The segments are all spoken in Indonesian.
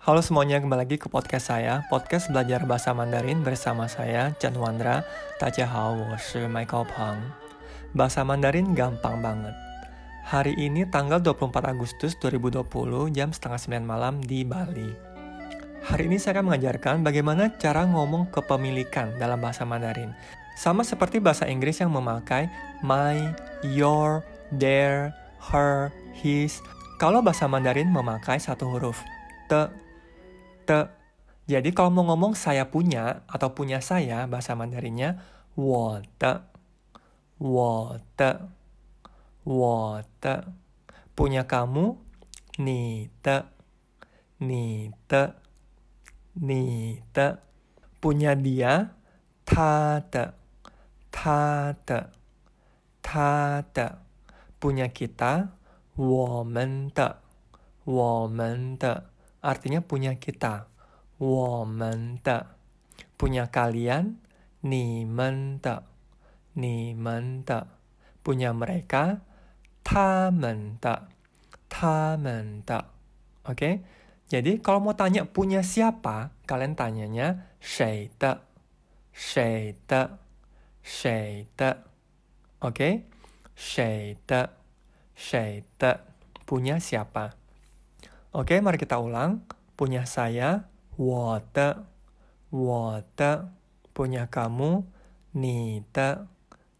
Halo semuanya, kembali lagi ke podcast saya, podcast belajar bahasa Mandarin bersama saya, Chen Wandra. Tajahau, saya Michael Pang. Bahasa Mandarin gampang banget. Hari ini tanggal 24 Agustus 2020 jam setengah 9 malam di Bali. Hari ini saya akan mengajarkan bagaimana cara ngomong kepemilikan dalam bahasa Mandarin. Sama seperti bahasa Inggris yang memakai my, your, their, her, his. Kalau bahasa Mandarin memakai satu huruf, te, te. Jadi kalau mau ngomong saya punya atau punya saya, bahasa Mandarinnya 我的,我的,我的. Punya kamu, 你的,你的,你的. Punya dia, 他的,他的,他的. Punya kita, 我们的,我们的. Artinya punya kita. 我们的. Punya kalian. 你们的。你们的。Punya mereka. 他们的。他们的。Oke? Jadi kalau mau tanya punya siapa, kalian tanyanya 谁的。谁的。谁的。Oke? 谁的。谁的。Punya siapa? Oke, mari kita ulang. Punya saya, 我的,我的. Punya kamu, 你的,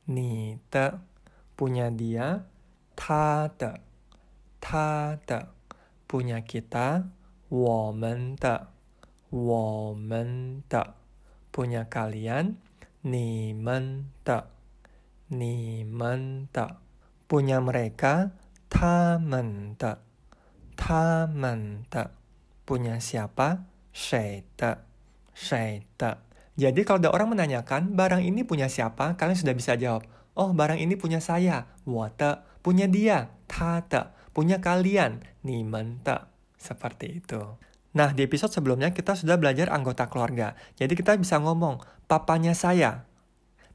你的. Punya dia, 他的,他的. Punya kita, 我们的,我们的. Punya kalian, 你们的,你们的. Punya mereka, 他们的, 他们的 punya siapa? 谁的谁的 Jadi kalau ada orang menanyakan barang ini punya siapa, kalian sudah bisa jawab. Oh, barang ini punya saya, 我的 punya dia, 他的 punya kalian, 你们的 seperti itu. Nah, di episode sebelumnya kita sudah belajar anggota keluarga. Jadi kita bisa ngomong papanya saya.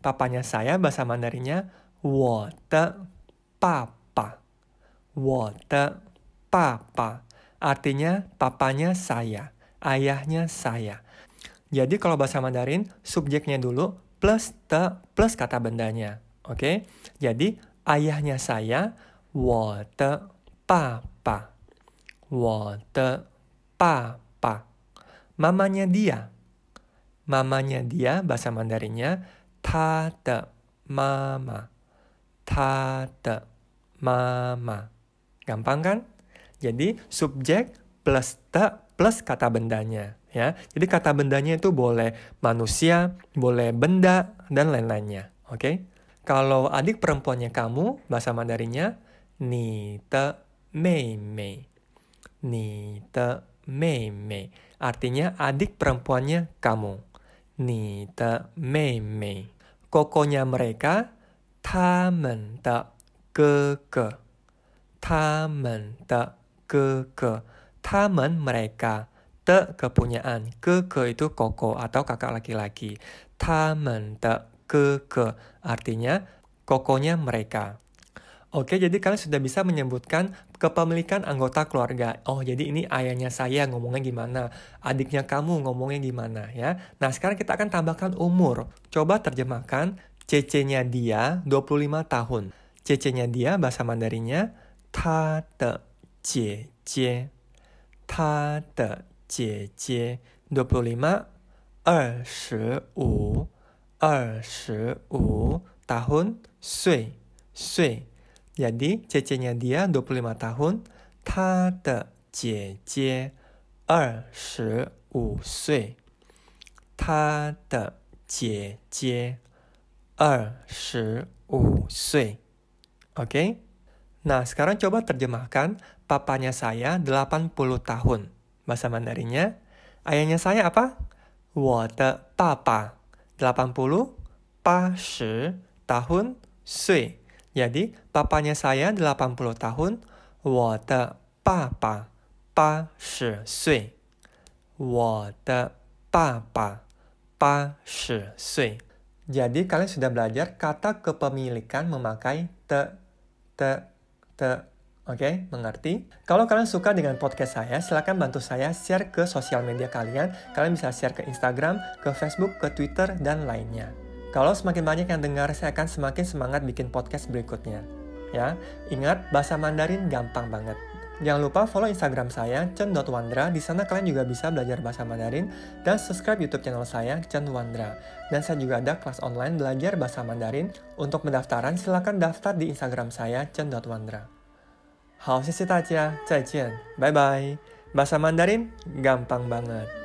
Papanya saya bahasa Mandarinnya 我的爸爸。我的 爸爸 artinya papanya saya, ayahnya saya. Jadi kalau bahasa Mandarin, subjeknya dulu plus te plus kata bendanya. Oke? Okay? Jadi ayahnya saya, 我的爸爸。我的爸爸。Mamanya dia. Mamanya dia bahasa Mandarinnya 他的妈妈。他的妈妈。Gampang kan? Jadi subjek plus te plus kata bendanya ya. Jadi kata bendanya itu boleh manusia, boleh benda dan lain-lainnya. Oke. Okay? Kalau adik perempuannya kamu bahasa Mandarinnya ni te mei mei. Ni te mei mei. Artinya adik perempuannya kamu. Ni te mei mei. Kokonya mereka ta men te ke ke. Ta men te ke ke. Taman mereka te kepunyaan. Ke ke itu koko atau kakak laki-laki. Taman te ke ke artinya kokonya mereka. Oke, jadi kalian sudah bisa menyebutkan kepemilikan anggota keluarga. Oh, jadi ini ayahnya saya ngomongnya gimana, adiknya kamu ngomongnya gimana ya. Nah, sekarang kita akan tambahkan umur. Coba terjemahkan CC-nya dia 25 tahun. CC-nya dia bahasa Mandarinnya ta 姐姐，他的姐姐，25, 二十五，二十五 tahun 岁岁，jadi cece-nya dia 25 tahun，他的姐姐二十五岁，他的姐姐二十五岁，OK。Nah, sekarang coba terjemahkan papanya saya 80 tahun. Bahasa Mandarinnya, ayahnya saya apa? 我的爸爸 80 80 tahun 岁. Jadi, papanya saya 80 tahun. 我的爸爸80岁。我的爸爸80岁。Jadi kalian sudah belajar kata kepemilikan memakai te, te, Oke, mengerti? Kalau kalian suka dengan podcast saya, silahkan bantu saya share ke sosial media kalian. Kalian bisa share ke Instagram, ke Facebook, ke Twitter, dan lainnya. Kalau semakin banyak yang dengar, saya akan semakin semangat bikin podcast berikutnya. Ya, ingat bahasa Mandarin gampang banget. Jangan lupa follow Instagram saya, chen.wandra. Di sana kalian juga bisa belajar bahasa Mandarin dan subscribe YouTube channel saya, Chen Wandra. Dan saya juga ada kelas online belajar bahasa Mandarin. Untuk pendaftaran, silakan daftar di Instagram saya, chen.wandra. Hao, xie xie ya. Bye-bye. Bahasa Mandarin gampang banget.